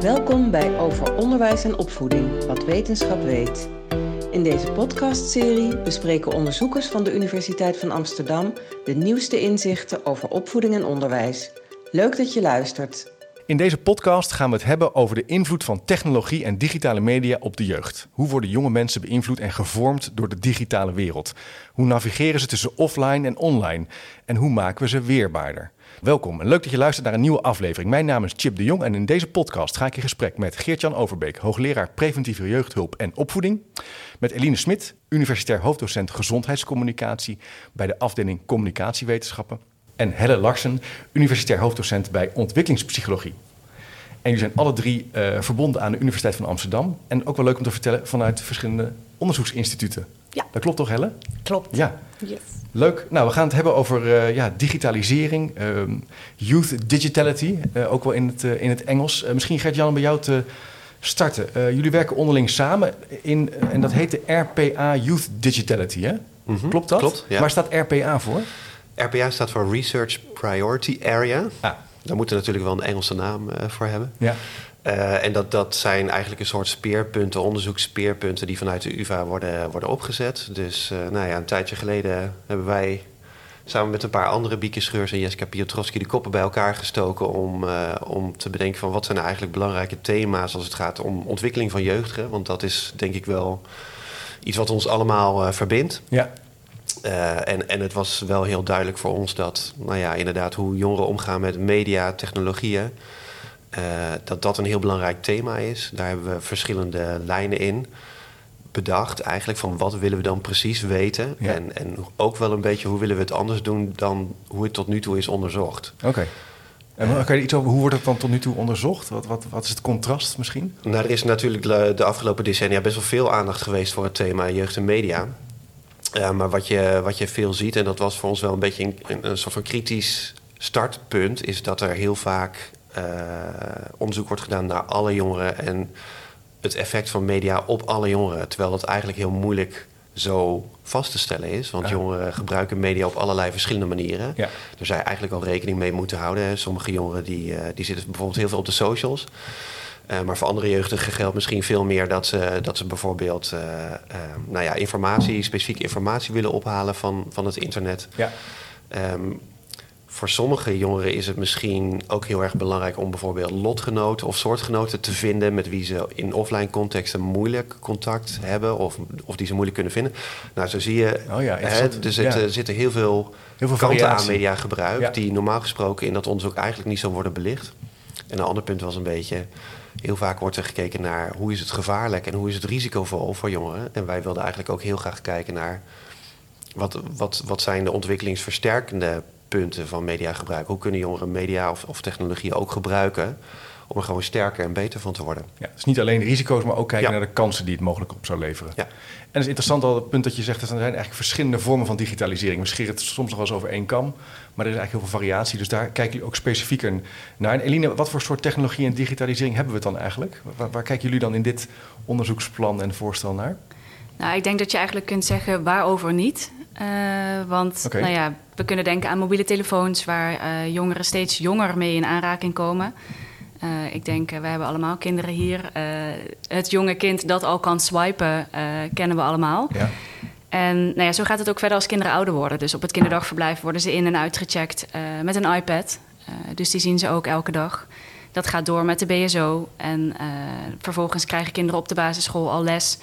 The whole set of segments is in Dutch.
Welkom bij Over Onderwijs en Opvoeding, wat wetenschap weet. In deze podcastserie bespreken onderzoekers van de Universiteit van Amsterdam de nieuwste inzichten over opvoeding en onderwijs. Leuk dat je luistert. In deze podcast gaan we het hebben over de invloed van technologie en digitale media op de jeugd. Hoe worden jonge mensen beïnvloed en gevormd door de digitale wereld? Hoe navigeren ze tussen offline en online? En hoe maken we ze weerbaarder? Welkom en leuk dat je luistert naar een nieuwe aflevering. Mijn naam is Chip de Jong en in deze podcast ga ik in gesprek met Geert-Jan Overbeek, hoogleraar preventieve jeugdhulp en opvoeding. Met Eline Smit, universitair hoofddocent gezondheidscommunicatie bij de afdeling communicatiewetenschappen. En Helle Larsen, universitair hoofddocent bij ontwikkelingspsychologie. En jullie zijn alle drie uh, verbonden aan de Universiteit van Amsterdam. En ook wel leuk om te vertellen vanuit verschillende onderzoeksinstituten. Ja. Dat klopt toch, Helle? Klopt. Ja. Yes. Leuk. Nou, we gaan het hebben over uh, ja, digitalisering, um, youth digitality, uh, ook wel in het, uh, in het Engels. misschien Gert-Jan, bij jou te starten. jullie werken onderling samen in, en dat heet de RPA Youth Digitality, hè? Mm -hmm. Klopt dat? Klopt, ja. Waar staat RPA voor? RPA staat voor Research Priority Area. Ah. Daar moeten we natuurlijk wel een Engelse naam voor hebben. Ja. Uh, en dat, dat zijn eigenlijk een soort speerpunten, onderzoeksspeerpunten die vanuit de UvA worden, worden opgezet. Dus uh, nou ja, een tijdje geleden hebben wij samen met een paar andere Bieke Scheurs en Jessica Piotrowski de koppen bij elkaar gestoken om, uh, om te bedenken van wat zijn nou eigenlijk belangrijke thema's als het gaat om ontwikkeling van jeugdigen. Want dat is denk ik wel iets wat ons allemaal verbindt. Ja. En, en het was wel heel duidelijk voor ons dat, nou ja, inderdaad, hoe jongeren omgaan met media, technologieën. Uh, dat dat een heel belangrijk thema is. Daar hebben we verschillende lijnen in bedacht. Eigenlijk van wat willen we dan precies weten. Ja. En, en ook wel een beetje hoe willen we het anders doen dan hoe het tot nu toe is onderzocht. Oké. Okay. En kan je iets over hoe wordt het dan tot nu toe onderzocht? Wat, wat, wat is het contrast misschien? Nou, er is natuurlijk de afgelopen decennia best wel veel aandacht geweest voor het thema jeugd en media. Uh, maar wat je, wat je veel ziet, en dat was voor ons wel een beetje een, een, soort van kritisch startpunt, is dat er heel vaak uh, onderzoek wordt gedaan naar alle jongeren en het effect van media op alle jongeren. Terwijl dat eigenlijk heel moeilijk zo vast te stellen is. Want Ja. jongeren gebruiken media op allerlei verschillende manieren. Ja. Daar zou je eigenlijk al rekening mee moeten houden. Hè. Sommige jongeren die, uh, die zitten bijvoorbeeld heel veel op de socials. Uh, maar voor andere jeugdigen geldt misschien veel meer dat ze, dat ze bijvoorbeeld uh, nou ja, informatie, specifieke informatie willen ophalen van, van het internet. Ja. Um, voor sommige jongeren is het misschien ook heel erg belangrijk om bijvoorbeeld lotgenoten of soortgenoten te vinden met wie ze in offline contexten moeilijk contact hebben of, of die ze moeilijk kunnen vinden. Nou, zo zie je, Oh ja, hè, er zitten, Ja. zitten heel veel, Heel veel kanten variatie. aan mediagebruik Ja. die normaal gesproken in dat onderzoek eigenlijk niet zo worden belicht. En een ander punt was een beetje, heel vaak wordt er gekeken naar hoe is het gevaarlijk en hoe is het risicovol voor jongeren. En wij wilden eigenlijk ook heel graag kijken naar wat, wat, wat zijn de ontwikkelingsversterkende punten van mediagebruik? Hoe kunnen jongeren media of, of technologie ook gebruiken om er gewoon sterker en beter van te worden? Ja, dus niet alleen de risico's, maar ook kijken Ja. naar de kansen die het mogelijk op zou leveren. Ja. En het is interessant al het punt dat je zegt, dat er zijn eigenlijk verschillende vormen van digitalisering. We scheren het soms nog wel eens over één kam, maar er is eigenlijk heel veel variatie. Dus daar kijken jullie ook specifieker naar. En Eline, wat voor soort technologie en digitalisering hebben we het dan eigenlijk? Waar, waar kijken jullie dan in dit onderzoeksplan en voorstel naar? Nou, ik denk dat je eigenlijk kunt zeggen waarover niet. Eh, want nou ja, we kunnen denken aan mobiele telefoons waar eh, jongeren steeds jonger mee in aanraking komen. Eh, ik denk, eh, we hebben allemaal kinderen hier. Het jonge kind dat al kan swipen, kennen we allemaal. Ja. En nou ja, zo gaat het ook verder als kinderen ouder worden. Dus op het kinderdagverblijf worden ze in- en uitgecheckt met een iPad. Dus die zien ze ook elke dag. Dat gaat door met de BSO. En vervolgens krijgen kinderen op de basisschool al les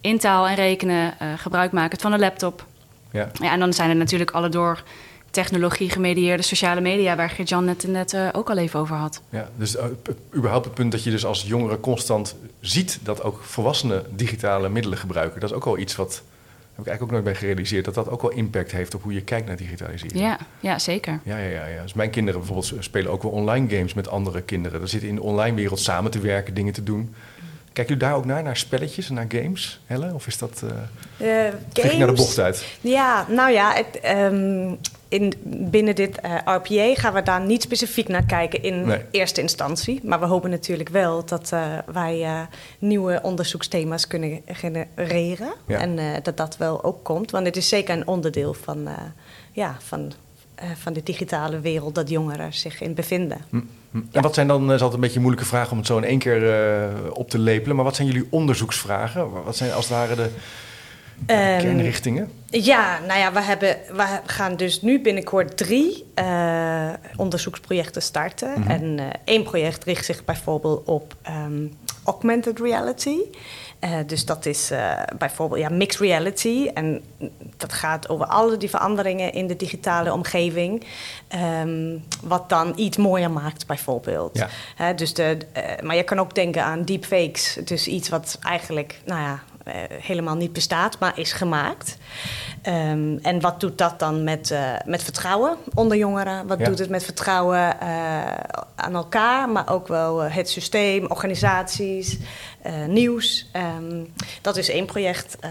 in taal en rekenen, gebruik maken van een laptop. Ja. Ja, en dan zijn er natuurlijk alle door technologie gemedieerde sociale media, waar Geert-Jan net, net eh, ook al even over had. Ja, dus uh, p- überhaupt het punt dat je dus als jongere constant ziet dat ook volwassenen digitale middelen gebruiken. Dat is ook wel iets wat, heb ik eigenlijk ook nooit bij gerealiseerd, dat dat ook wel impact heeft op hoe je kijkt naar digitalisering. Ja, ja zeker. Ja, ja, ja, ja. Dus mijn kinderen bijvoorbeeld spelen ook wel online games met andere kinderen. Dan zitten in de online wereld samen te werken, dingen te doen. Kijken jullie daar ook naar, naar spelletjes en naar games, Helle? Of is dat, uh, naar de bocht uit? Ja, nou ja, het, ehm, in, binnen dit eh, RPA gaan we daar niet specifiek naar kijken in Nee. eerste instantie. Maar we hopen natuurlijk wel dat wij nieuwe onderzoeksthema's kunnen genereren. Ja. En dat dat wel ook komt. Want het is zeker een onderdeel van, ja, van, van de digitale wereld dat jongeren zich in bevinden. Hm. En wat zijn dan, dat is altijd een beetje een moeilijke vraag om het zo in één keer op te lepelen, maar wat zijn jullie onderzoeksvragen? Wat zijn als het ware de, de Ehm, kernrichtingen? Ja, nou ja, we, hebben, we gaan dus nu binnenkort drie eh, onderzoeksprojecten starten. Mhm. En eh, één project richt zich bijvoorbeeld op ehm, augmented reality. Eh, dus dat is eh, bijvoorbeeld ja, mixed reality. En dat gaat over alle die veranderingen in de digitale omgeving. Ehm, wat dan iets mooier maakt, bijvoorbeeld. Ja. Dus de, eh, maar je kan ook denken aan deepfakes. Dus iets wat eigenlijk, nou ja, helemaal niet bestaat, maar is gemaakt. Ehm, en wat doet dat dan met, met vertrouwen onder jongeren? Wat Ja. doet het met vertrouwen aan elkaar, maar ook wel het systeem, organisaties, nieuws? Ehm, dat is één project eh,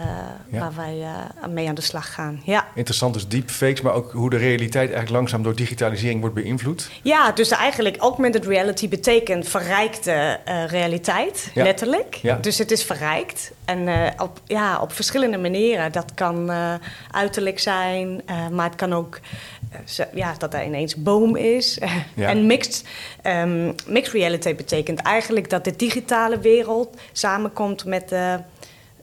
Ja. waar wij eh, mee aan de slag gaan. Ja. Interessant dus deepfakes, maar ook hoe de realiteit eigenlijk langzaam door digitalisering wordt beïnvloed. Ja, dus eigenlijk augmented reality betekent verrijkte eh, realiteit, Ja. letterlijk. Ja. Dus het is verrijkt. En eh, op, ja, op verschillende manieren. Dat kan eh, uiterlijk zijn, eh, maar het kan ook eh, ja, dat er ineens boom is. Ja. en mixed, ehm, mixed reality betekent eigenlijk dat de digitale wereld samenkomt met de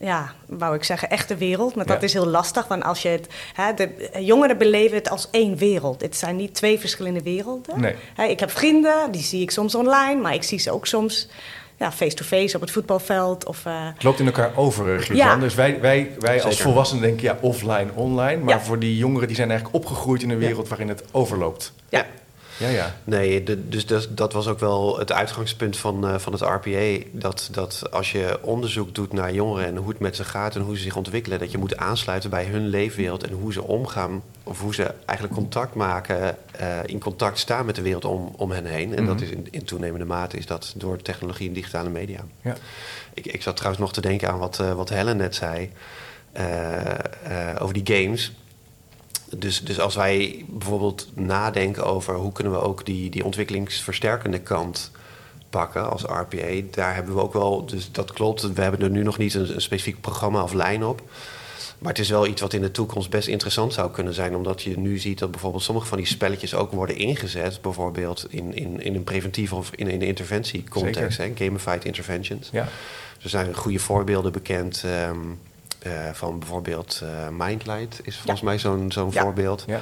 ja, wou ik zeggen, echte wereld. Maar dat Ja. is heel lastig, want als je het... Hè, de jongeren beleven het als één wereld. Het zijn niet twee verschillende werelden. Nee. Hè, ik heb vrienden, die zie ik soms online... maar ik zie ze ook soms ja, face-to-face op het voetbalveld. Of, eh, Het loopt in elkaar over. Ja. Dus wij, wij, wij als volwassenen denken ja, offline, online. Maar Ja. voor die jongeren die zijn eigenlijk opgegroeid in een wereld waarin het overloopt. ja. Ja, ja. Nee, de- dus dat, dat was ook wel het uitgangspunt van, eh, van het RPA. Dat, dat als je onderzoek doet naar jongeren en hoe het met ze gaat en hoe ze zich ontwikkelen, dat je moet aansluiten bij hun leefwereld en hoe ze omgaan, of hoe ze eigenlijk contact maken, eh, in contact staan met de wereld om, om hen heen. En dat Mhm. is in, in toenemende mate is dat door technologie en digitale media. ja. Ik, ik zat trouwens nog te denken aan wat, eh, wat Helen net zei over die games. Dus, dus als wij bijvoorbeeld nadenken over hoe kunnen we ook die, die ontwikkelingsversterkende kant pakken als RPA, daar hebben we ook wel, dus dat klopt, we hebben er nu nog niet een, een specifiek programma of lijn op. Maar het is wel iets wat in de toekomst best interessant zou kunnen zijn, omdat je nu ziet dat bijvoorbeeld sommige van die spelletjes ook worden ingezet, bijvoorbeeld in, in, in een preventieve of in een interventiecontext, hè, gamified interventions. ja. Er zijn goede voorbeelden bekend ehm, eh, van bijvoorbeeld eh, Mindlight is volgens mij zo'n zo'n Ja. voorbeeld. ja.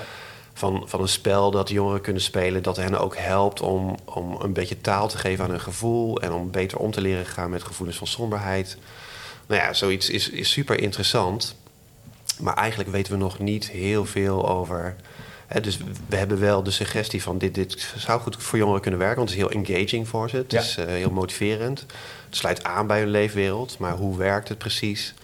Van, van een spel dat jongeren kunnen spelen, dat hen ook helpt om, om een beetje taal te geven aan hun gevoel en om beter om te leren gaan met gevoelens van somberheid. Nou ja, zoiets is, is super interessant. Maar eigenlijk weten we nog niet heel veel over. Hè, dus we hebben wel de suggestie van dit, dit zou goed voor jongeren kunnen werken, want het is heel engaging voor ze. Het Ja. is eh, heel motiverend. Het sluit aan bij hun leefwereld, maar hoe werkt het precies?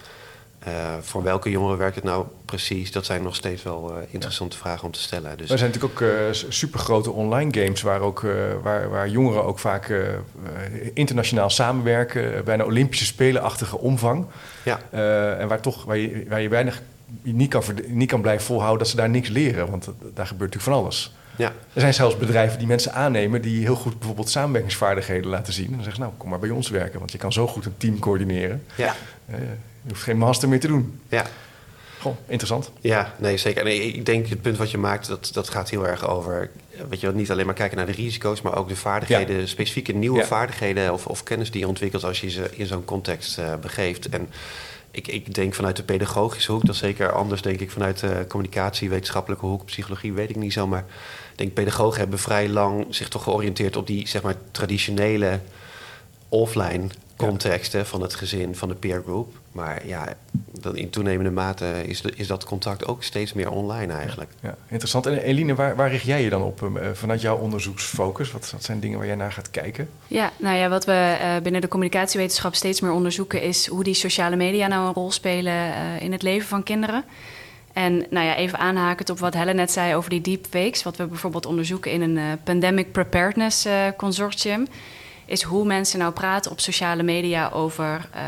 Eh, voor welke jongeren werkt het nou precies? Dat zijn nog steeds wel eh, interessante vragen om te stellen. Dus Er zijn natuurlijk ook eh, supergrote online games waar, ook, waar, waar jongeren ook vaak internationaal samenwerken. bijna Olympische Spelenachtige omvang. ja, en waar, toch, waar, je, waar je weinig niet kan, niet kan blijven volhouden dat ze daar niks leren. Want daar gebeurt natuurlijk van alles. ja, Er zijn zelfs bedrijven die mensen aannemen die heel goed bijvoorbeeld samenwerkingsvaardigheden laten zien. En dan zeggen ze, nou, kom maar bij ons werken, want je kan zo goed een team coördineren. ja, je hoeft geen master meer te doen. ja. Goh, interessant. Ja, nee, zeker. Nee, ik denk het punt wat je maakt, dat, dat gaat heel erg over... Weet je, niet alleen maar kijken naar de risico's... maar ook de vaardigheden, specifieke nieuwe Ja. vaardigheden... Of, of kennis die je ontwikkelt als je ze in zo'n context eh, begeeft. En ik, ik denk vanuit de pedagogische hoek... dat is zeker anders, denk ik, vanuit de communicatie... wetenschappelijke hoek, psychologie, weet ik niet zo... maar ik denk pedagogen hebben vrij lang zich toch georiënteerd... op die, zeg maar, traditionele offline contexten van het gezin, van de peer group. Maar ja, dan in toenemende mate is, de- is dat contact ook steeds meer online eigenlijk. Ja, interessant. En Eline, waar, waar richt jij je dan op eh, vanuit jouw onderzoeksfocus? Wat, wat zijn dingen waar jij naar gaat kijken? Ja, nou ja, wat we eh, binnen de communicatiewetenschap steeds meer onderzoeken is hoe die sociale media nou een rol spelen eh, in het leven van kinderen. En nou ja, even aanhakend op wat Helen net zei over die deepfakes, wat we bijvoorbeeld onderzoeken in een eh, pandemic preparedness consortium, is hoe mensen nou praten op sociale media over eh,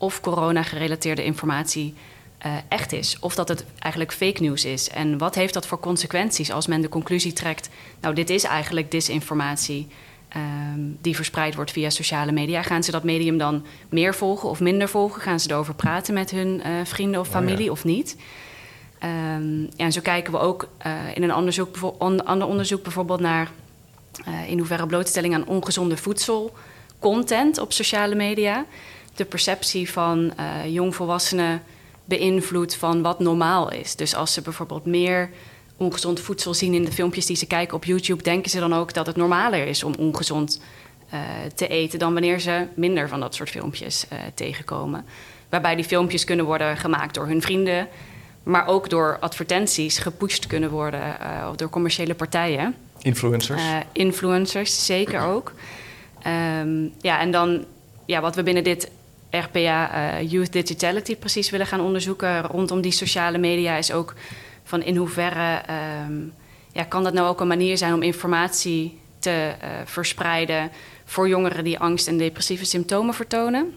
of corona-gerelateerde informatie eh, echt is, of dat het eigenlijk fake news is. En wat heeft dat voor consequenties als men de conclusie trekt, nou dit is eigenlijk disinformatie ehm, die verspreid wordt via sociale media. Gaan ze dat medium dan meer volgen of minder volgen? Gaan ze erover praten met hun eh, vrienden of Oh ja. familie of niet? Ehm, ja, en zo kijken we ook eh, in een onderzoek, on- ander onderzoek bijvoorbeeld naar in hoeverre blootstelling aan ongezonde voedselcontent op sociale media de perceptie van jongvolwassenen beïnvloedt van wat normaal is. Dus als ze bijvoorbeeld meer ongezond voedsel zien in de filmpjes die ze kijken op YouTube, denken ze dan ook dat het normaler is om ongezond uh, te eten dan wanneer ze minder van dat soort filmpjes uh, tegenkomen. Waarbij die filmpjes kunnen worden gemaakt door hun vrienden, maar ook door advertenties gepusht kunnen worden uh, door commerciële partijen. Influencers? influencers, zeker ook. Um, ja, en dan ja, wat we binnen dit RPA Youth Digitality precies willen gaan onderzoeken rondom die sociale media is ook van in hoeverre um, ja, kan dat nou ook een manier zijn om informatie te uh, verspreiden voor jongeren die angst en depressieve symptomen vertonen.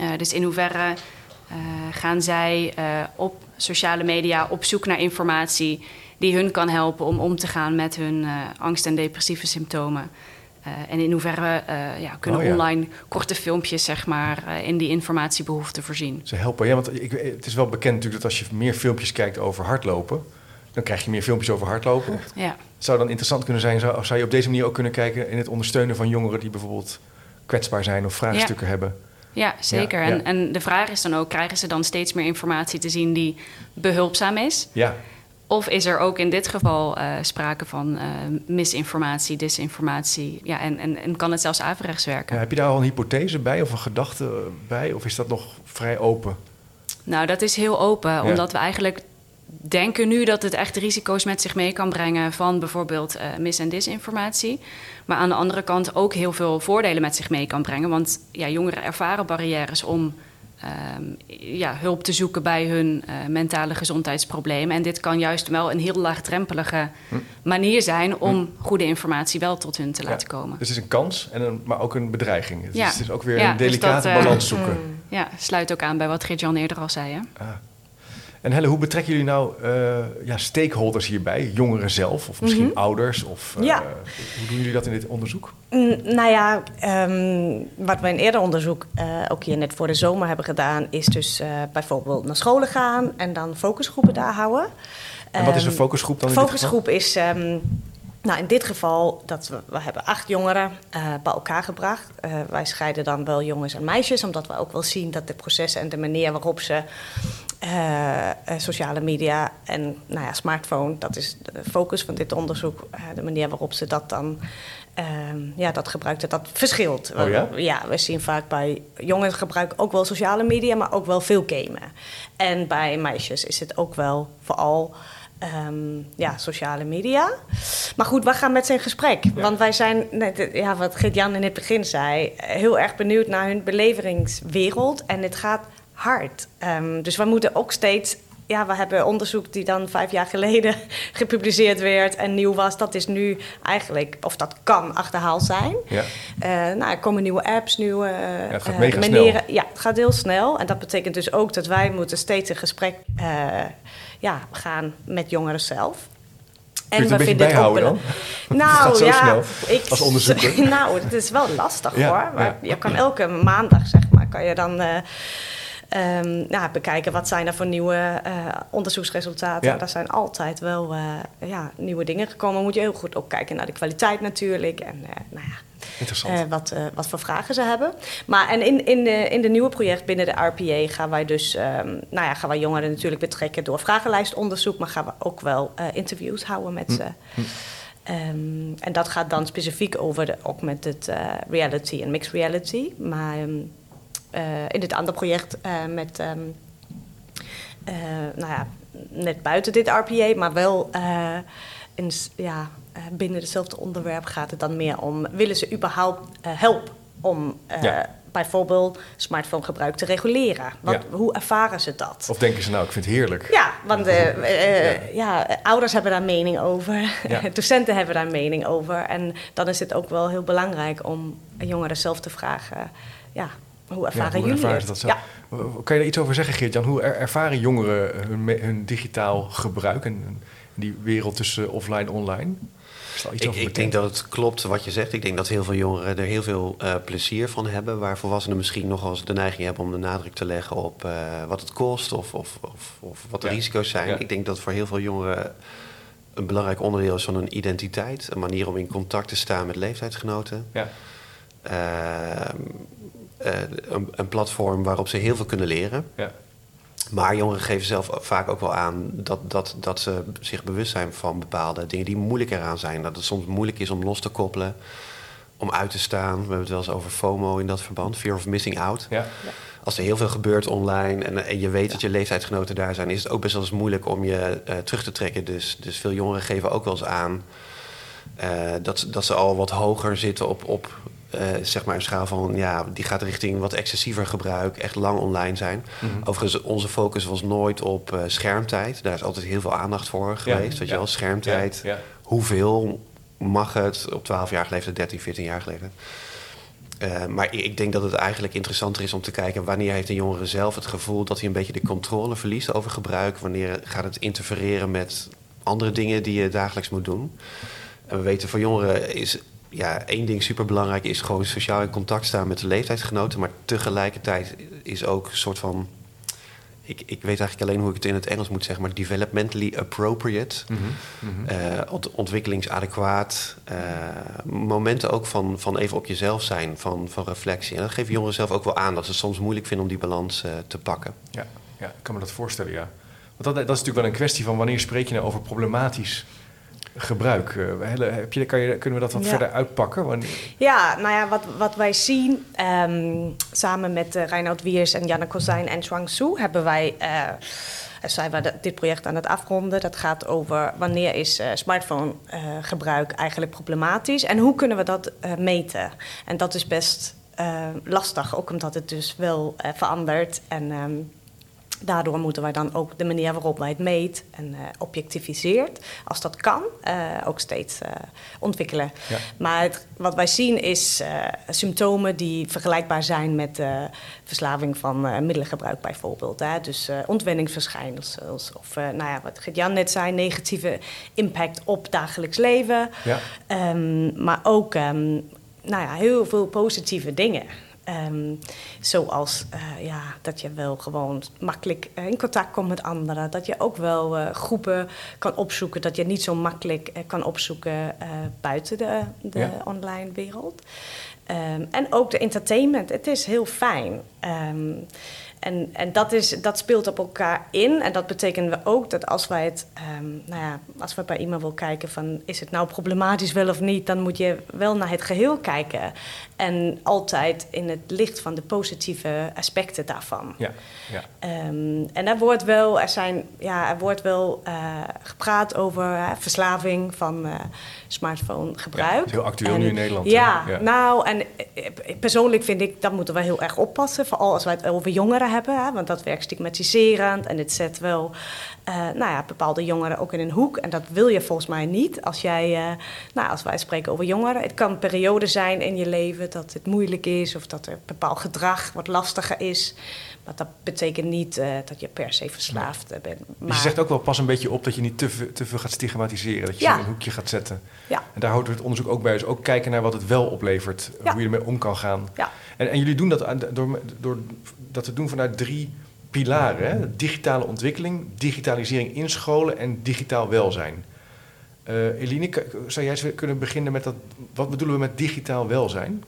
Uh, dus in hoeverre gaan zij op sociale media op zoek naar informatie die hun kan helpen om om te gaan met hun angst en depressieve symptomen. En in hoeverre ja, kunnen oh, ja. online korte filmpjes zeg maar, in die informatiebehoefte voorzien. Ze helpen, ja, want ik, het is wel bekend natuurlijk dat als je meer filmpjes kijkt over hardlopen, dan krijg je meer filmpjes over hardlopen. Ja. Zou dan interessant kunnen zijn, zou, zou je op deze manier ook kunnen kijken in het ondersteunen van jongeren die bijvoorbeeld kwetsbaar zijn of vraagstukken ja. hebben? Ja, zeker. Ja, ja. En, en de vraag is dan ook, krijgen ze dan steeds meer informatie te zien die behulpzaam is? Ja. Of is er ook in dit geval uh, sprake van uh, misinformatie, disinformatie? Ja, en, en, en kan het zelfs averechts werken? Ja, heb je daar al een hypothese bij of een gedachte bij? Of is dat nog vrij open? Nou, dat is heel open, omdat we eigenlijk denken nu dat het echt risico's met zich mee kan brengen van bijvoorbeeld uh, mis- en disinformatie. Maar aan de andere kant ook heel veel voordelen met zich mee kan brengen. Want ja, jongeren ervaren barrières om uh, ja, hulp te zoeken bij hun uh, mentale gezondheidsproblemen. En dit kan juist wel een heel laagdrempelige hm. manier zijn om hm. goede informatie wel tot hun te ja, laten komen. Dus het is een kans, en een, maar ook een bedreiging. Dus ja. het is ook weer een delicate dus dat, balans zoeken. Mm, ja, sluit ook aan bij wat Geert-Jan eerder al zei. Hè? Ah. En Helle, hoe betrekken jullie nou uh, ja, stakeholders hierbij? Jongeren zelf of misschien mm -hmm. ouders? Of, uh, ja. Hoe doen jullie dat in dit onderzoek? Mm, nou ja, um, wat we in eerder onderzoek uh, ook hier net voor de zomer hebben gedaan... is dus bijvoorbeeld naar scholen gaan en dan focusgroepen daar houden. En wat is een focusgroep dan? Een focusgroep is... Um, nou, in dit geval, dat we, we hebben acht jongeren uh, bij elkaar gebracht. Uh, wij scheiden dan wel jongens en meisjes, omdat we ook wel zien dat de processen en de manier waarop ze uh, sociale media en nou ja, smartphone, dat is de focus van dit onderzoek, de manier waarop ze dat dan ja, dat gebruiken, dat verschilt. Oh ja? ja, we zien vaak bij jongens gebruiken ook wel sociale media, maar ook wel veel gamen. En bij meisjes is het ook wel vooral. Um, ja, sociale media. Maar goed, we gaan met zijn gesprek. Ja. Want wij zijn, net, ja, wat Geert-Jan in het begin zei... heel erg benieuwd naar hun beleveringswereld. En het gaat hard. Um, dus we moeten ook steeds... Ja, we hebben onderzoek die dan vijf jaar geleden gepubliceerd werd en nieuw was. Dat is nu eigenlijk, of dat kan achterhaald zijn. Ja. Uh, nou, er komen nieuwe apps, nieuwe ja, het gaat mega manieren. Snel. Ja, het gaat heel snel. En dat betekent dus ook dat wij moeten steeds in gesprek uh, ja, gaan met jongeren zelf. En Kun je het bijhouden dan? Nou ja, ik, als onderzoeker. nou, het is wel lastig Ja, hoor. Maar ja. je kan elke maandag, zeg maar, kan je dan uh, um, nou, bekijken wat zijn er voor nieuwe uh, onderzoeksresultaten. Ja. Daar zijn altijd wel uh, ja, nieuwe dingen gekomen. Moet je heel goed ook kijken naar de kwaliteit natuurlijk. En nou ja, Interessant. wat, wat voor vragen ze hebben. Maar en in, in, de, in de nieuwe project binnen de RPA gaan wij dus, um, nou ja, gaan wij jongeren natuurlijk betrekken door vragenlijstonderzoek, maar gaan we ook wel interviews houden met ze. Hm. Um, en dat gaat dan specifiek over de augmented reality en mixed reality. Maar in dit andere project met, nou ja, net buiten dit RPA, maar wel in, ja, binnen hetzelfde onderwerp gaat het dan meer om... willen ze überhaupt help om ja. bijvoorbeeld smartphonegebruik te reguleren? Wat, Ja. Hoe ervaren ze dat? Of denken ze nou, ik vind het heerlijk. Ja, want uh, Ja. ja. ouders hebben daar mening over. Ja. Docenten hebben daar mening over. En dan is het ook wel heel belangrijk om jongeren zelf te vragen... Ja, hoe ervaren Ja, hoe jullie ervaren het? ze dat? Ja. Kan je daar iets over zeggen, Geert-Jan? Hoe er- ervaren jongeren hun, digitaal gebruik en die wereld tussen offline en online? Ik, ik denk dat het klopt wat je zegt. Ik denk dat heel veel jongeren er heel veel eh, plezier van hebben. Waar volwassenen misschien nog wel eens de neiging hebben om de nadruk te leggen op eh, wat het kost of, of, of, of wat de Ja. risico's zijn. Ja. Ik denk dat voor heel veel jongeren een belangrijk onderdeel is van hun identiteit. Een manier om in contact te staan met leeftijdsgenoten. Ja. Ehm, eh, een, een platform waarop ze heel veel kunnen leren. Ja. Maar jongeren geven zelf vaak ook wel aan dat, dat, dat ze zich bewust zijn van bepaalde dingen die moeilijker aan zijn. Dat het soms moeilijk is om los te koppelen, om uit te staan. We hebben het wel eens over FOMO in dat verband, fear of missing out. Ja. Als er heel veel gebeurt online en, en je weet dat je leeftijdsgenoten daar zijn, is het ook best wel eens moeilijk om je eh, terug te trekken. Dus, dus veel jongeren geven ook wel eens aan eh, dat, dat ze al wat hoger zitten op, op eh, zeg maar een schaal van ja, die gaat richting wat excessiever gebruik, echt lang online zijn. Mhm. Overigens, onze focus was nooit op eh, schermtijd. Daar is altijd heel veel aandacht voor geweest. Weet je wel, schermtijd. Ja. Hoeveel mag het op 12 jaar geleden, 13, 14 jaar geleden? Maar ik- ik denk dat het eigenlijk interessanter is om te kijken wanneer heeft een jongere zelf het gevoel dat hij een beetje de controle verliest over gebruik. Wanneer gaat het interfereren met andere dingen die je dagelijks moet doen. En we weten voor jongeren is ja, één ding superbelangrijk is gewoon sociaal in contact staan met de leeftijdsgenoten. Maar tegelijkertijd is ook een soort van. Ik, ik weet eigenlijk alleen hoe ik het in het Engels moet zeggen, maar developmentally appropriate. Ont- ontwikkelingsadequaat. eh, momenten ook van, van even op jezelf zijn, van, van reflectie. En dat geven jongeren zelf ook wel aan, dat ze het soms moeilijk vinden om die balans eh, te pakken. Ja, ja, ik kan me dat voorstellen, ja. Want dat, dat is natuurlijk wel een kwestie van wanneer spreek je nou over problematisch gebruik. Eh, heb je, kan je, kunnen we dat wat Ja. verder uitpakken? Wanneer, Ja, nou ja, wat, wat wij zien ehm, samen met uh, Reinoud Wiers en Janne Kozijn en Chuang Su hebben wij. eh, zijn we dit project aan het afronden. Dat gaat over wanneer is eh smartphone-gebruik eigenlijk problematisch en hoe kunnen we dat eh, meten. En dat is best eh, lastig, ook omdat het dus wel eh, verandert. En ehm, daardoor moeten wij dan ook de manier waarop wij het meet en eh, objectiviseert, als dat kan, eh, ook steeds eh, ontwikkelen. Ja. Maar het- wat wij zien is symptomen die vergelijkbaar zijn met verslaving van middelengebruik bijvoorbeeld. Hè? Dus ontwenningsverschijnselen of, nou ja, wat Gert-Jan net zei, negatieve impact op dagelijks leven. Ja. Ehm, maar ook ehm, nou ja, heel veel positieve dingen. Ehm, zoals eh, ja, dat je wel gewoon makkelijk eh, in contact komt met anderen. Dat je ook wel eh, groepen kan opzoeken. Dat je niet zo makkelijk kan opzoeken buiten de, de Ja. online wereld. Ehm, en ook de entertainment. Het is heel fijn. Ehm, en en dat, is, dat speelt op elkaar in. En dat betekent we ook dat als wij het, ehm, nou ja, als we bij iemand wil kijken van is het nou problematisch wel of niet, dan moet je wel naar het geheel kijken. En altijd in het licht van de positieve aspecten daarvan. Ja, ja. Ehm, en er wordt wel, er zijn, ja, er wordt wel eh, gepraat over verslaving van smartphonegebruik. Ja, dat is heel actueel En- nu in Nederland, Ja? Ja. nou, en eh, persoonlijk vind ik dat moeten we heel erg oppassen. Vooral als wij het over jongeren hebben, hè, want dat werkt stigmatiserend en het zet wel eh, nou ja, bepaalde jongeren ook in een hoek. En dat wil je volgens mij niet als jij, eh, nou, als wij spreken over jongeren. Het kan een periode zijn in je leven dat het moeilijk is of dat er bepaald gedrag wat lastiger is. Maar dat betekent niet eh, dat je per se verslaafd bent. Dus Maar, je zegt ook wel pas een beetje op dat je niet te, veel- te veel gaat stigmatiseren. Dat je Ja. in een hoekje gaat zetten. Ja. En daar houdt het onderzoek ook bij. Dus ook kijken naar wat het wel oplevert. Ja. Hoe je ermee om kan gaan. Ja. En, en jullie doen dat door, door dat te doen vanuit drie pilaren. Hè? Digitale ontwikkeling, digitalisering in scholen en digitaal welzijn. Eh, Eline, zou jij eens kunnen beginnen met dat... Wat bedoelen we met digitaal welzijn?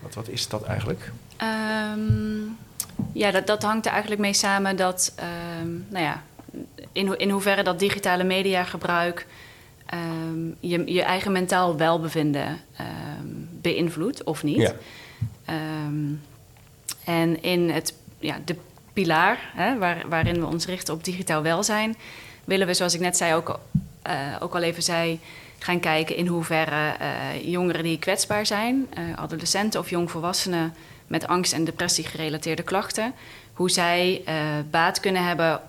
Wat, wat is dat eigenlijk? Ehm, ja, dat, dat hangt er eigenlijk mee samen dat, ehm, nou ja, in, ho- in hoeverre dat digitale mediagebruik ehm, je, je eigen mentaal welbevinden beïnvloedt of niet. Ja. En in het, ja, de pilaar hè, waar, waarin we ons richten op digitaal welzijn, willen we, zoals ik net zei, ook, eh, ook al even zei, gaan kijken in hoeverre eh, jongeren die kwetsbaar zijn, eh, adolescenten of jongvolwassenen met angst en depressie gerelateerde klachten, hoe zij baat kunnen hebben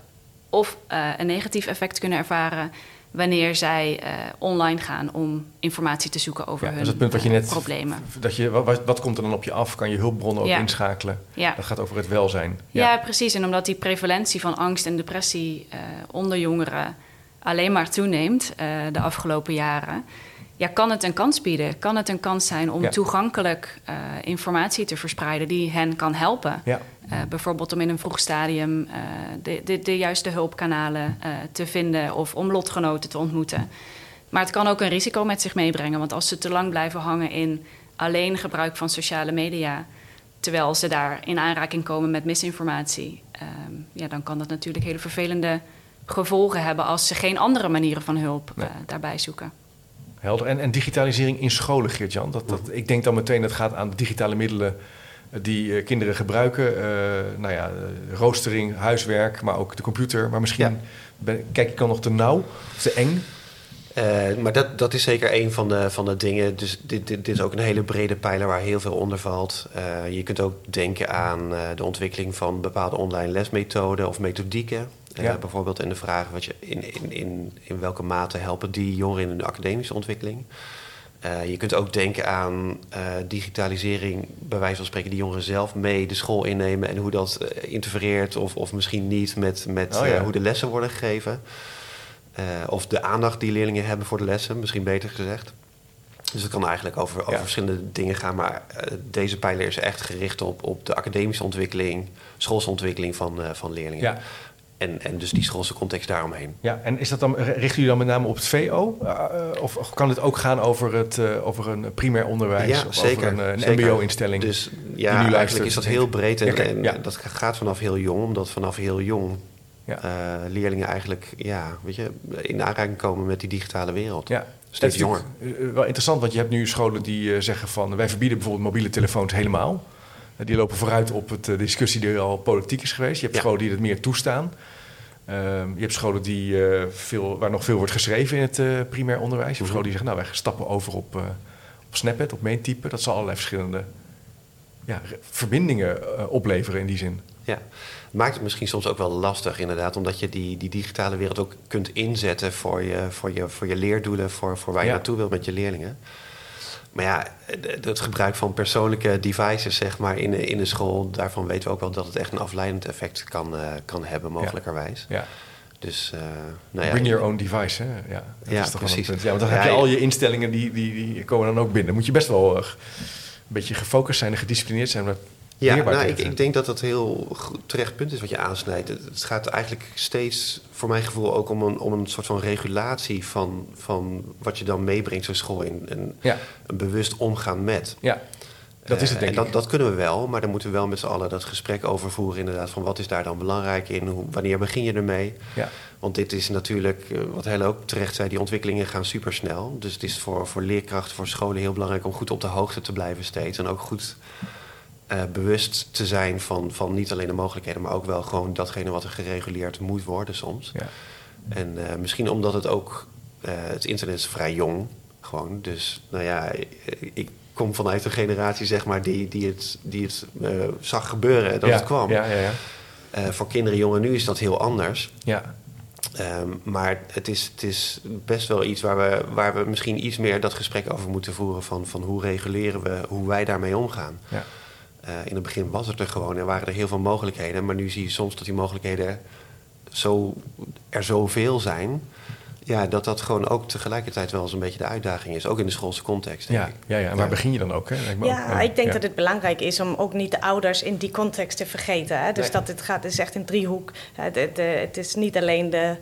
of een negatief effect kunnen ervaren wanneer zij eh, online gaan om informatie te zoeken over Ja, dat hun is het punt wat je net... problemen. Dat je, wat, wat komt er dan op je af? Kan je hulpbronnen ook Ja. inschakelen? Ja. Dat gaat over het welzijn. Ja. precies. En omdat die prevalentie van angst en depressie eh, onder jongeren alleen maar toeneemt eh, de afgelopen jaren, ja, kan het een kans bieden. Kan het een kans zijn om Ja. toegankelijk eh, informatie te verspreiden die hen kan helpen Ja. Uh, bijvoorbeeld om in een vroeg stadium uh, de, de, de, juiste hulpkanalen te vinden of om lotgenoten te ontmoeten. Maar het kan ook een risico met zich meebrengen, want als ze te lang blijven hangen in alleen gebruik van sociale media, terwijl ze daar in aanraking komen met misinformatie, um, ja, dan kan dat natuurlijk hele vervelende gevolgen hebben als ze geen andere manieren van hulp nee. daarbij zoeken. Helder. En, en digitalisering in scholen, Geert-Jan? Dat, dat, ik denk dan meteen dat het gaat aan de digitale middelen die uh, kinderen gebruiken. Uh, nou ja, roostering, huiswerk, maar ook de computer. Maar misschien ja. ben, kijk ik dan nog te nauw, te eng. Uh, maar dat, dat is zeker een van de, van de dingen. Dus dit, dit, dit is ook een hele brede pijler waar heel veel onder valt. je kunt ook denken aan de ontwikkeling van bepaalde online lesmethoden of methodieken. Ja. bijvoorbeeld en de vraag wat je in, in, in, in welke mate helpen die jongeren in hun academische ontwikkeling. Uh, je kunt ook denken aan uh, digitalisering, bij wijze van spreken, die jongeren zelf mee de school innemen en hoe dat interfereert of, of misschien niet met, met oh, ja. hoe de lessen worden gegeven. of de aandacht die leerlingen hebben voor de lessen, misschien beter gezegd. Dus het kan eigenlijk over, over ja. verschillende dingen gaan, maar deze pijler is echt gericht op, op de academische ontwikkeling, schoolsontwikkeling van, van leerlingen. Ja. En, en dus die schoolse context daaromheen. Ja, en is dat dan, richten jullie dan met name op het VO? Uh, of, kan het ook gaan over, het, uh, over een primair onderwijs? Ja, of zeker. over een, een MBO-instelling? Dus ja, nu eigenlijk is dat heel breed. En, en ja. dat gaat vanaf heel jong, omdat vanaf heel jong ja. uh, leerlingen eigenlijk ja, weet je, in aanraking komen met die digitale wereld. Ja. Steeds jonger. Wel interessant, want je hebt nu scholen die zeggen van... wij verbieden bijvoorbeeld mobiele telefoons helemaal... Die lopen vooruit op het, de discussie die al politiek is geweest. Je hebt ja. scholen die het meer toestaan. Um, je hebt scholen die, uh, veel, waar nog veel wordt geschreven in het uh, primair onderwijs. Je hebt scholen die zeggen, nou, wij stappen over op, op Snapchat, op meetypen. Dat zal allerlei verschillende ja, verbindingen opleveren in die zin. Ja, maakt het misschien soms ook wel lastig inderdaad, omdat je die, die digitale wereld ook kunt inzetten voor je, voor je, voor je leerdoelen, voor, voor waar je ja. naartoe wilt met je leerlingen. Maar ja, het gebruik van persoonlijke devices, zeg maar, in, in de school, daarvan weten we ook wel dat het echt een afleidend effect kan, uh, kan hebben, mogelijkerwijs. Ja. Dus, uh, nou ja, Bring your own device, hè? Ja, dat ja is toch precies. Punt. Ja, want dan heb je al je instellingen, die, die, die komen dan ook binnen. Moet je best wel uh, een beetje gefocust zijn en gedisciplineerd zijn. Ja, nou, ik, ik, denk dat dat heel goed, terecht punt is wat je aansnijdt. Het, gaat eigenlijk steeds, voor mijn gevoel, ook om een, om een soort van regulatie van, van wat je dan meebrengt zo'n school in. En ja. een bewust omgaan met. Ja, dat is het denk uh, en dat, dat, kunnen we wel, maar dan moeten we wel met z'n allen dat gesprek over voeren inderdaad. Van wat is daar dan belangrijk in? Hoe, wanneer begin je ermee? Ja. Want dit is natuurlijk, uh, wat Helle ook terecht zei, die ontwikkelingen gaan supersnel. Dus het is voor, voor leerkrachten, voor scholen heel belangrijk om goed op de hoogte te blijven steeds. En ook goed uh, bewust te zijn van, van niet alleen de mogelijkheden, maar ook wel gewoon datgene wat er gereguleerd moet worden soms. Ja. En uh, misschien omdat het ook, uh, het internet is vrij jong, gewoon. Dus nou ja, ik kom vanuit een generatie zeg maar die, die het, die het zag gebeuren dat ja. het kwam. Ja, ja, ja. voor kinderen, jongen, nu is dat heel anders. Ja. Um, maar het is, het is best wel iets waar we, waar we misschien iets meer dat gesprek over moeten voeren van, van hoe reguleren we, hoe wij daarmee omgaan. Ja. Uh, in het begin was het er gewoon en waren er heel veel mogelijkheden. Maar nu zie je soms dat die mogelijkheden zo, er zoveel zijn. Ja, dat dat gewoon ook tegelijkertijd wel eens een beetje de uitdaging is. Ook in de schoolse context. Denk ja, ik. ja, ja, en waar ja. begin je dan ook? Hè? Ja, ook, ik denk ja. dat het belangrijk is om ook niet de ouders in die context te vergeten. Hè? Dus Nee. dat het gaat, is echt een driehoek. Het, het, het is niet alleen de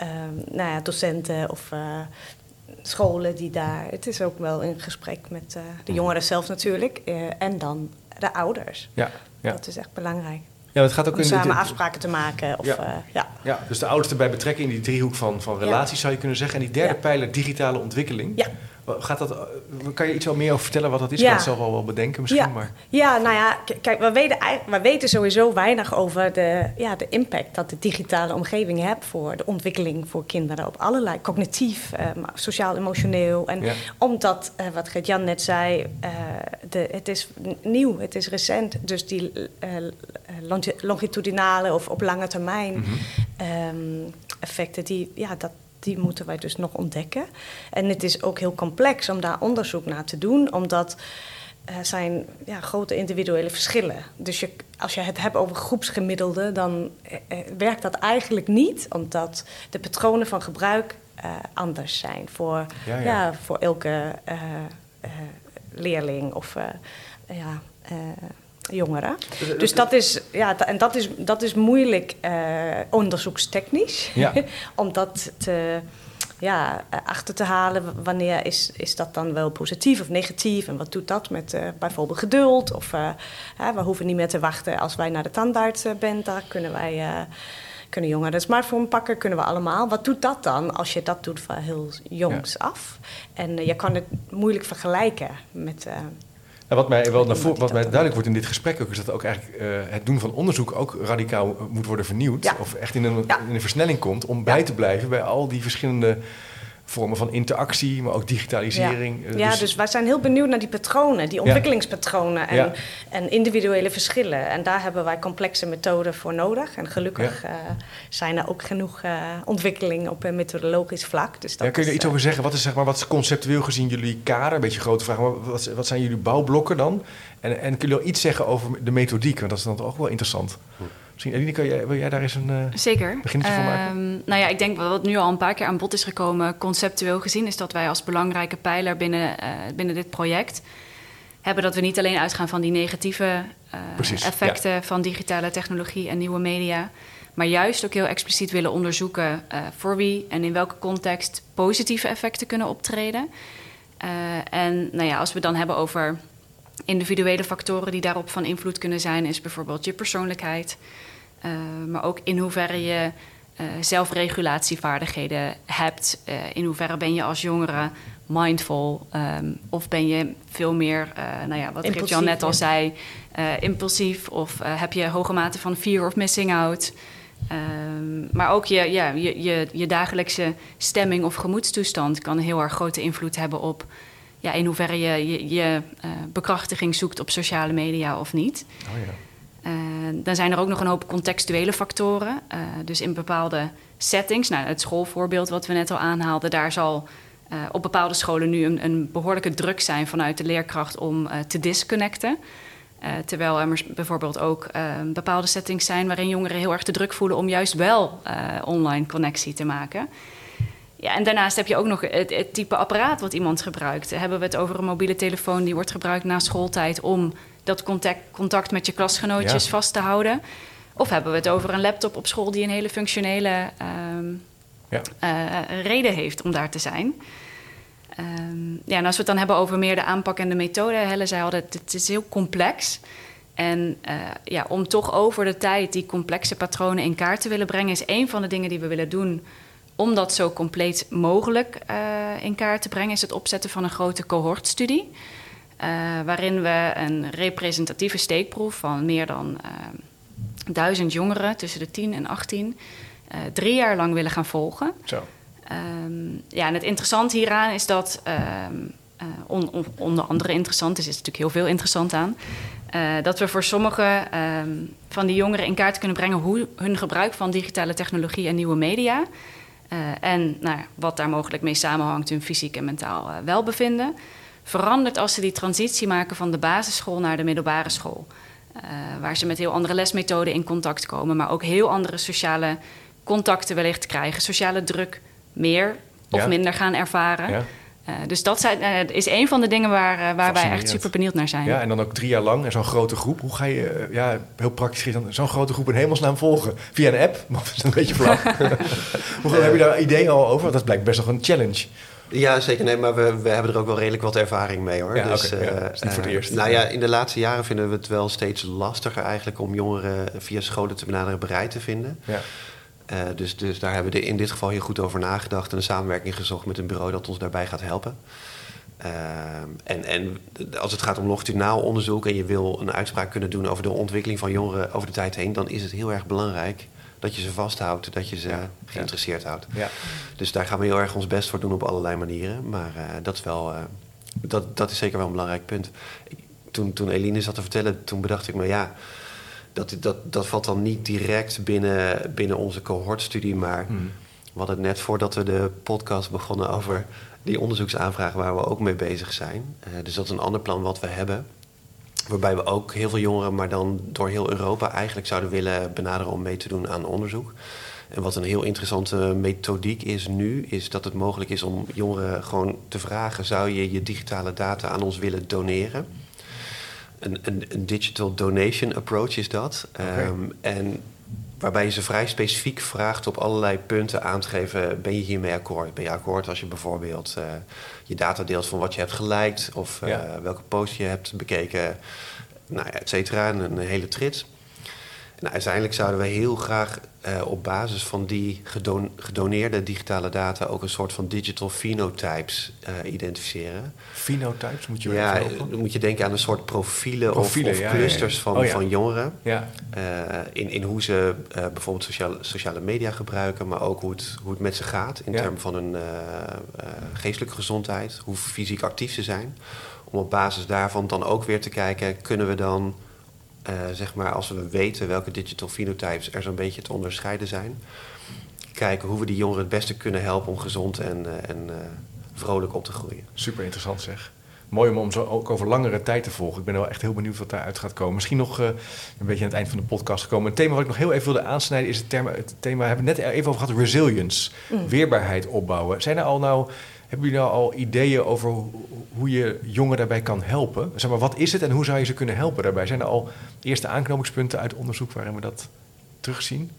uh, nou ja, docenten of uh, scholen die daar. Het is ook wel in gesprek met uh, de jongeren zelf natuurlijk. Uh, en dan de ouders. Ja, ja. Dat is echt belangrijk. Ja, het gaat ook om in samen afspraken te maken. Of, Ja. uh, ja. Ja, dus de ouders erbij betrekken in die driehoek van, van relaties, zou je kunnen zeggen. En die derde pijler, digitale ontwikkeling. Ja. Gaat dat, eh, kan je iets wel meer over vertellen wat dat is? Ja. Ik kan het zelf wel, wel bedenken misschien, Ja. maar... Ja, nou ja, kijk, we weten, we weten sowieso weinig over de, ja, de impact dat de digitale omgeving heeft voor de ontwikkeling voor kinderen op allerlei, cognitief, eh, maar sociaal-emotioneel. En Ja. omdat, eh, wat Gert-Jan net zei, eh, de, het is nieuw, het is recent, dus die longi- longitudinale of op lange termijn Mhm. ehm, effecten, die, ja, dat, die moeten wij dus nog ontdekken. En het is ook heel complex om daar onderzoek naar te doen, omdat er zijn ja, grote individuele verschillen. Dus je, als je het hebt over groepsgemiddelde, dan eh, eh, werkt dat eigenlijk niet, omdat de patronen van gebruik eh, anders zijn voor, Ja, ja, ja. voor elke eh, eh, leerling of eh, ja, eh, jongeren. Dus dat is, ja, en dat is, dat is moeilijk onderzoekstechnisch. Ja. om dat te ja, achter te halen. Wanneer is, is dat dan wel positief of negatief? En wat doet dat met uh, bijvoorbeeld geduld? Of uh, we hoeven niet meer te wachten als wij naar de tandarts uh, bent. Daar kunnen wij kunnen jongeren de smartphone pakken, kunnen we allemaal. Wat doet dat dan als je dat doet van heel jongs af? En je kan het moeilijk vergelijken met nou, wat mij wel naar wat mij duidelijk wordt in dit gesprek ook, is dat ook eigenlijk uh, het doen van onderzoek ook radicaal moet worden vernieuwd. Of echt in een, in een versnelling komt om bij te blijven bij al die verschillende vormen van interactie, maar ook digitalisering. Ja, ja dus, dus wij zijn heel benieuwd naar die patronen, die ontwikkelingspatronen en, en, individuele verschillen. En daar hebben wij complexe methoden voor nodig. En gelukkig uh, zijn er ook genoeg uh, ontwikkelingen op een methodologisch vlak. Dus dat kun je er iets over zeggen? Wat is, zeg maar, wat is conceptueel gezien jullie kader? Een beetje grote vraag, maar wat, wat zijn jullie bouwblokken dan? En, en kun je wel iets zeggen over de methodiek? Want dat is dan ook wel interessant. Hm. Misschien, Eline, kan jij, wil jij daar eens een uh, Zeker. beginnetje van maken? Um, nou ja, ik denk wat nu al een paar keer aan bod is gekomen, conceptueel gezien, is dat wij als belangrijke pijler binnen, uh, binnen dit project hebben dat we niet alleen uitgaan van die negatieve uh, effecten ja. van digitale technologie en nieuwe media, maar juist ook heel expliciet willen onderzoeken voor wie en in welke context positieve effecten kunnen optreden. en nou ja, als we dan hebben over individuele factoren die daarop van invloed kunnen zijn, is bijvoorbeeld je persoonlijkheid, uh, maar ook in hoeverre je uh, zelfregulatievaardigheden hebt. Uh, in hoeverre ben je als jongere mindful um, of ben je veel meer, nou ja, wat Geert-Jan net al zei, impulsief of heb je hoge mate van fear of missing out. Um, maar ook je, ja, je, je, je dagelijkse stemming of gemoedstoestand kan heel erg grote invloed hebben op ja, in hoeverre je je, je uh, bekrachtiging zoekt op sociale media of niet. Oh ja. Uh, dan zijn er ook nog een hoop contextuele factoren. Uh, dus in bepaalde settings, nou, het schoolvoorbeeld wat we net al aanhaalden, daar zal op bepaalde scholen nu een, een, behoorlijke druk zijn vanuit de leerkracht om te disconnecten. terwijl er bijvoorbeeld ook bepaalde settings zijn waarin jongeren heel erg de druk voelen om juist wel online connectie te maken. Ja, en daarnaast heb je ook nog het, het, type apparaat wat iemand gebruikt. Hebben we het over een mobiele telefoon die wordt gebruikt na schooltijd om dat contact, contact met je klasgenootjes vast te houden? Of hebben we het over een laptop op school die een hele functionele um, ja. uh, reden heeft om daar te zijn? Um, ja, en als we het dan hebben over meer de aanpak en de methode, Helle zei al, dat het is heel complex. En uh, ja, om toch over de tijd die complexe patronen in kaart te willen brengen, is een van de dingen die we willen doen om dat zo compleet mogelijk uh, in kaart te brengen, is het opzetten van een grote cohortstudie. Uh, waarin we een representatieve steekproef van meer dan uh, duizend jongeren tussen de 10 en 18 drie jaar lang willen gaan volgen. Zo. Um, ja, en het interessante hieraan is dat, um, on, on, onder andere interessant, is, is natuurlijk heel veel interessant aan, dat we voor sommige um, van die jongeren in kaart kunnen brengen hoe hun gebruik van digitale technologie en nieuwe media en nou, wat daar mogelijk mee samenhangt, hun fysiek en mentaal uh, welbevinden, verandert als ze die transitie maken van de basisschool naar de middelbare school. Uh, waar ze met heel andere lesmethoden in contact komen, maar ook heel andere sociale contacten wellicht krijgen. Sociale druk meer of ja. minder gaan ervaren. Ja. Uh, dus dat zijn, uh, is een van de dingen waar, uh, waar wij echt super benieuwd naar zijn. Ja, en dan ook drie jaar lang en zo'n grote groep. Hoe ga je, ja, heel praktisch, zo'n grote groep in hemelsnaam volgen? Via een app? dat is een beetje flauw. Hoe heb je daar ideeën al over? Dat blijkt best nog een challenge. Ja, zeker. Nee, maar we, we hebben er ook wel redelijk wat ervaring mee hoor. Ja, dus, okay, ja, is niet voor het eerst. nou ja, in de laatste jaren vinden we het wel steeds lastiger eigenlijk om jongeren via scholen te benaderen bereid te vinden. Ja. Uh, dus, dus daar hebben we in dit geval heel goed over nagedacht en een samenwerking gezocht met een bureau dat ons daarbij gaat helpen. Uh, en, en als het gaat om longitudinaal onderzoek en je wil een uitspraak kunnen doen over de ontwikkeling van jongeren over de tijd heen, dan is het heel erg belangrijk dat je ze vasthoudt, dat je ze ja, geïnteresseerd ja. houdt. Ja. Dus daar gaan we heel erg ons best voor doen op allerlei manieren. Maar uh, dat, is wel, dat, dat is zeker wel een belangrijk punt. Ik, toen, toen Eline zat te vertellen, toen bedacht ik me, ja, dat, dat, dat valt dan niet direct binnen, binnen onze cohortstudie. Maar hmm. we hadden het net voordat we de podcast begonnen over die onderzoeksaanvragen waar we ook mee bezig zijn. Uh, dus dat is een ander plan wat we hebben. Waarbij we ook heel veel jongeren, maar dan door heel Europa eigenlijk zouden willen benaderen om mee te doen aan onderzoek. En wat een heel interessante methodiek is nu, is dat het mogelijk is om jongeren gewoon te vragen: zou je je digitale data aan ons willen doneren? Een, een, een digital donation approach is dat. Ehm, en waarbij je ze vrij specifiek vraagt op allerlei punten aan te geven... ben je hiermee akkoord? Ben je akkoord als je bijvoorbeeld uh, je data deelt van wat je hebt geliked... of uh, welke post je hebt bekeken, nou ja, et cetera, een, een hele trits... Nou, uiteindelijk zouden we heel graag uh, op basis van die gedon gedoneerde digitale data ook een soort van digital phenotypes uh, identificeren. Phenotypes moet je Ja, dan moet je denken aan een soort profielen, profielen of, of ja, clusters ja, Van, oh, van jongeren. Ja. Uh, in, in hoe ze bijvoorbeeld sociale, sociale media gebruiken, maar ook hoe het, hoe het met ze gaat in termen van hun geestelijke gezondheid, hoe fysiek actief ze zijn. Om op basis daarvan dan ook weer te kijken, kunnen we dan zeg maar, als we weten welke digital phenotypes er zo'n beetje te onderscheiden zijn, kijken hoe we die jongeren het beste kunnen helpen om gezond en, uh, en uh, vrolijk op te groeien. Super interessant zeg. Mooi om, om zo ook over langere tijd te volgen. Ik ben wel echt heel benieuwd wat daaruit gaat komen. Misschien nog een beetje aan het eind van de podcast gekomen. Een thema wat ik nog heel even wilde aansnijden is het thema, het thema we hebben het net even over gehad, resilience. Mm. Weerbaarheid opbouwen. Zijn er al nou hebben jullie nou al ideeën over hoe je jongeren daarbij kan helpen? Zeg maar, wat is het en hoe zou je ze kunnen helpen daarbij? Zijn er al eerste aanknopingspunten uit onderzoek waarin we dat terugzien?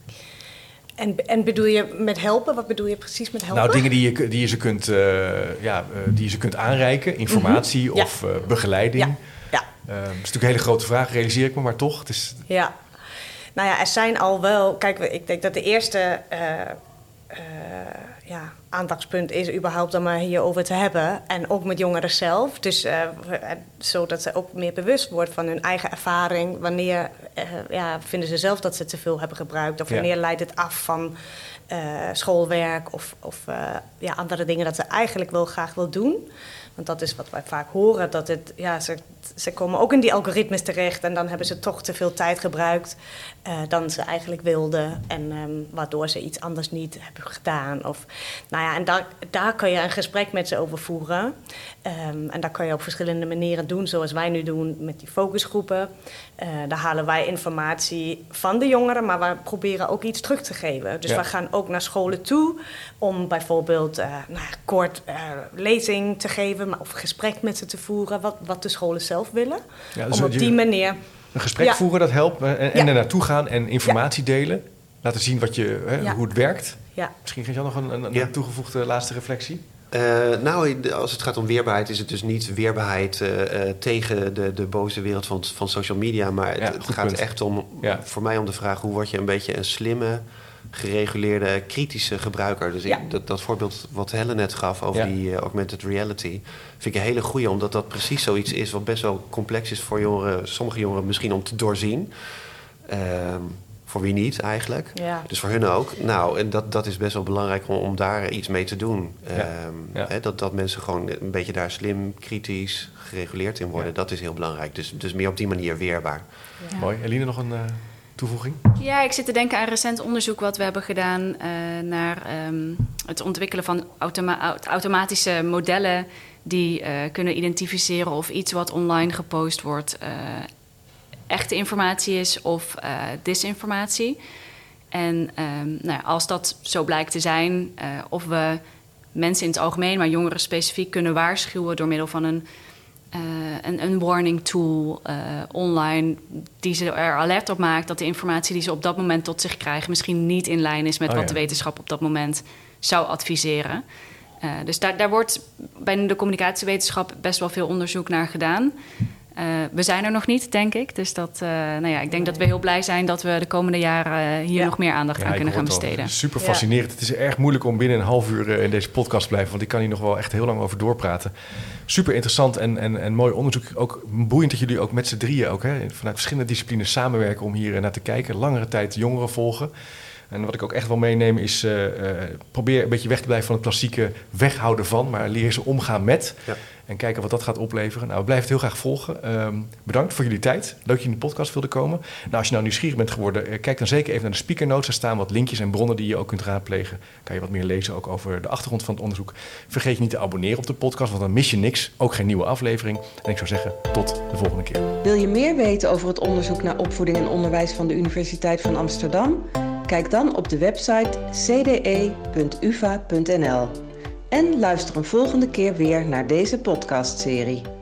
En, en bedoel je met helpen? Wat bedoel je precies met helpen? Nou, dingen die je, die je, ze, kunt, uh, ja, uh, die je ze kunt aanreiken. Informatie mm -hmm. of uh, begeleiding. Ja. ja. dat is natuurlijk een hele grote vraag, realiseer ik me, maar toch. Het is... Ja. Nou ja, er zijn al wel... Kijk, ik denk dat de eerste ja, aandachtspunt is überhaupt om maar hierover te hebben. En ook met jongeren zelf. Dus uh, zodat ze ook meer bewust wordt van hun eigen ervaring. Wanneer uh, ja, vinden ze zelf dat ze te veel hebben gebruikt? Of wanneer leidt het af van uh, schoolwerk of, of ja, andere dingen dat ze eigenlijk wel graag wil doen? Want dat is wat wij vaak horen. Dat het, ja, ze, ze komen ook in die algoritmes terecht. En dan hebben ze toch te veel tijd gebruikt uh, dan ze eigenlijk wilden. En um, waardoor ze iets anders niet hebben gedaan. Of, nou ja, en daar, daar kan je een gesprek met ze over voeren. Um, en dat kan je op verschillende manieren doen. Zoals wij nu doen met die focusgroepen. Uh, daar halen wij informatie van de jongeren. Maar we proberen ook iets terug te geven. Dus ja. we gaan ook naar scholen toe. Om bijvoorbeeld uh, nou, kort lezing te geven. Of gesprek met ze te voeren. Wat, wat de scholen zelf willen. Ja, dus om op die manier een gesprek voeren, dat helpt. En, en er naartoe gaan en informatie delen. Laten zien wat je, hè, hoe het werkt. Misschien geef je nog een, een, een toegevoegde laatste reflectie. Uh, nou, als het gaat om weerbaarheid, is het dus niet weerbaarheid uh, uh, tegen de, de boze wereld van, van social media. Maar het, het gaat punt. echt om, ja. voor mij om de vraag: hoe word je een beetje een slimme, gereguleerde, kritische gebruiker? Dus ja. ik, dat, dat, voorbeeld wat Helle net gaf over ja. die augmented reality, vind ik een hele goede, omdat dat precies zoiets is wat best wel complex is voor jongeren, sommige jongeren misschien om te doorzien. Ehm, voor wie niet eigenlijk. Ja. Dus voor hun ook. Nou, en dat, dat is best wel belangrijk om, om daar iets mee te doen. Ja. Um, ja. Hè, dat, dat mensen gewoon een beetje daar slim, kritisch, gereguleerd in worden. Dat is heel belangrijk. Dus, dus meer op die manier weerbaar. Mooi. Eline, nog een uh, toevoeging? Ja, ik zit te denken aan recent onderzoek wat we hebben gedaan uh, naar um, het ontwikkelen van automa automatische modellen die uh, kunnen identificeren of iets wat online gepost wordt echte informatie is of disinformatie. En um, nou als dat zo blijkt te zijn, of we mensen in het algemeen, maar jongeren specifiek kunnen waarschuwen door middel van een, uh, een, een, warning tool online, die ze er alert op maakt dat de informatie die ze op dat moment tot zich krijgen misschien niet in lijn is met oh, wat ja. de wetenschap op dat moment zou adviseren. dus daar, daar wordt bij de communicatiewetenschap best wel veel onderzoek naar gedaan. Uh, we zijn er nog niet, denk ik. Dus dat, uh, nou ja, ik denk dat we heel blij zijn dat we de komende jaren hier ja. nog meer aandacht ja, aan kunnen gaan besteden. Super fascinerend. Ja. Het is erg moeilijk om binnen een half uur in deze podcast te blijven, want ik kan hier nog wel echt heel lang over doorpraten. Super interessant en, en, en mooi onderzoek. Ook boeiend dat jullie ook met z'n drieën ook, hè, vanuit verschillende disciplines samenwerken om hier naar te kijken. Langere tijd jongeren volgen. En wat ik ook echt wel meeneem is, uh, uh, probeer een beetje weg te blijven van het klassieke weghouden van, maar leer ze omgaan met. En kijken wat dat gaat opleveren. Nou, we blijven het heel graag volgen. Um, bedankt voor jullie tijd. Leuk dat je in de podcast wilde komen. Nou, als je nou nieuwsgierig bent geworden, kijk dan zeker even naar de speaker notes. Daar staan wat linkjes en bronnen die je ook kunt raadplegen. Kan je wat meer lezen ook over de achtergrond van het onderzoek. Vergeet je niet te abonneren op de podcast, want dan mis je niks. Ook geen nieuwe aflevering. En ik zou zeggen, tot de volgende keer. Wil je meer weten over het onderzoek naar opvoeding en onderwijs van de Universiteit van Amsterdam? Kijk dan op de website cde.uva.nl. En luister een volgende keer weer naar deze podcastserie.